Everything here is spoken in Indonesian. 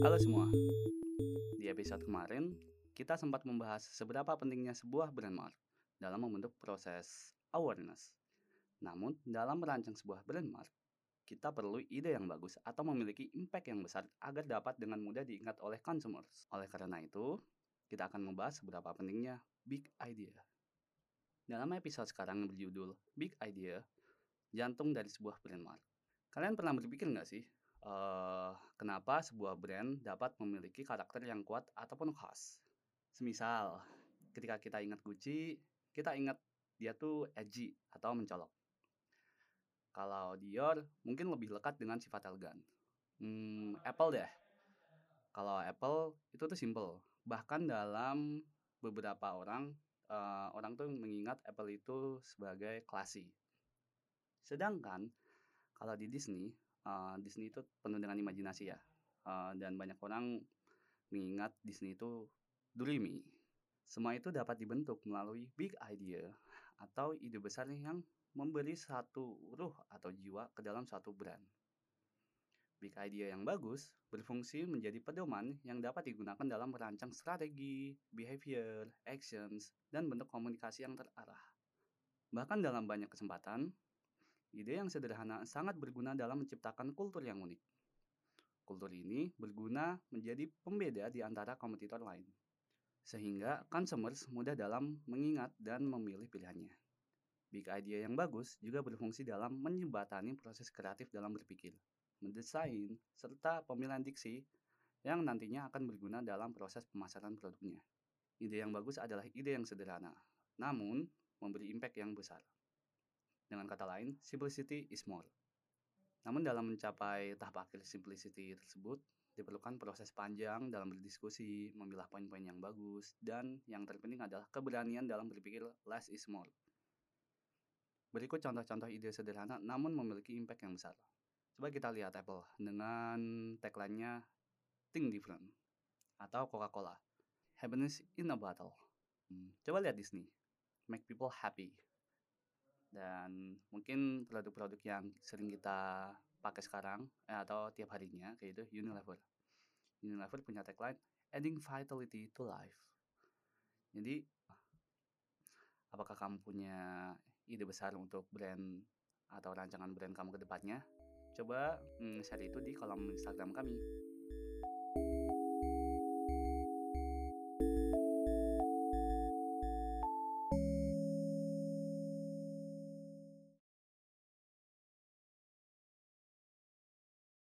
Halo semua. Di episode kemarin, kita sempat membahas seberapa pentingnya sebuah brand mark dalam membentuk proses awareness. Namun, dalam merancang sebuah brand mark, kita perlu ide yang bagus atau memiliki impact yang besar agar dapat dengan mudah diingat oleh consumers. Oleh karena itu, kita akan membahas seberapa pentingnya big idea. Dalam episode sekarang berjudul Big Idea, jantung dari sebuah brand mark. Kalian pernah berpikir nggak sih, eh, kenapa sebuah brand dapat memiliki karakter yang kuat ataupun khas? Semisal, ketika kita ingat Gucci, kita ingat dia tuh edgy atau mencolok. Kalau Dior, mungkin lebih lekat dengan sifat elegan. Hmm, Apple deh. Kalau Apple itu tuh simple. Bahkan dalam beberapa orang, eh, orang tuh mengingat Apple itu sebagai classy. Sedangkan kalau di Disney, eh, Disney itu penuh dengan imajinasi ya. Eh, dan banyak orang mengingat Disney itu dreamy. Semua itu dapat dibentuk melalui big idea atau ide besar yang memberi satu ruh atau jiwa ke dalam suatu brand. Big idea yang bagus berfungsi menjadi pedoman yang dapat digunakan dalam merancang strategi, behavior, actions, dan bentuk komunikasi yang terarah. Bahkan dalam banyak kesempatan, ide yang sederhana sangat berguna dalam menciptakan kultur yang unik. Kultur ini berguna menjadi pembeda di antara kompetitor lain, sehingga consumers mudah dalam mengingat dan memilih pilihannya. Big idea yang bagus juga berfungsi dalam menjembatani proses kreatif dalam berpikir, mendesain, serta pemilihan diksi yang nantinya akan berguna dalam proses pemasaran produknya. Ide yang bagus adalah ide yang sederhana, namun memberi impact yang besar. Dengan kata lain, simplicity is more. Namun dalam mencapai tahap akhir simplicity tersebut, diperlukan proses panjang dalam berdiskusi, memilah poin-poin yang bagus, dan yang terpenting adalah keberanian dalam berpikir less is more. Berikut contoh-contoh ide sederhana namun memiliki impact yang besar. Coba kita lihat Apple dengan tagline-nya Think Different atau Coca-Cola Happiness in a Bottle. Hmm, coba lihat Disney Make People Happy. Dan mungkin produk-produk yang sering kita pakai sekarang eh, atau tiap harinya kayak itu Unilever. Unilever punya tagline Adding Vitality to Life. Jadi apakah kamu punya ide besar untuk brand atau rancangan brand kamu ke depannya? Coba hmm, share itu di kolom Instagram kami.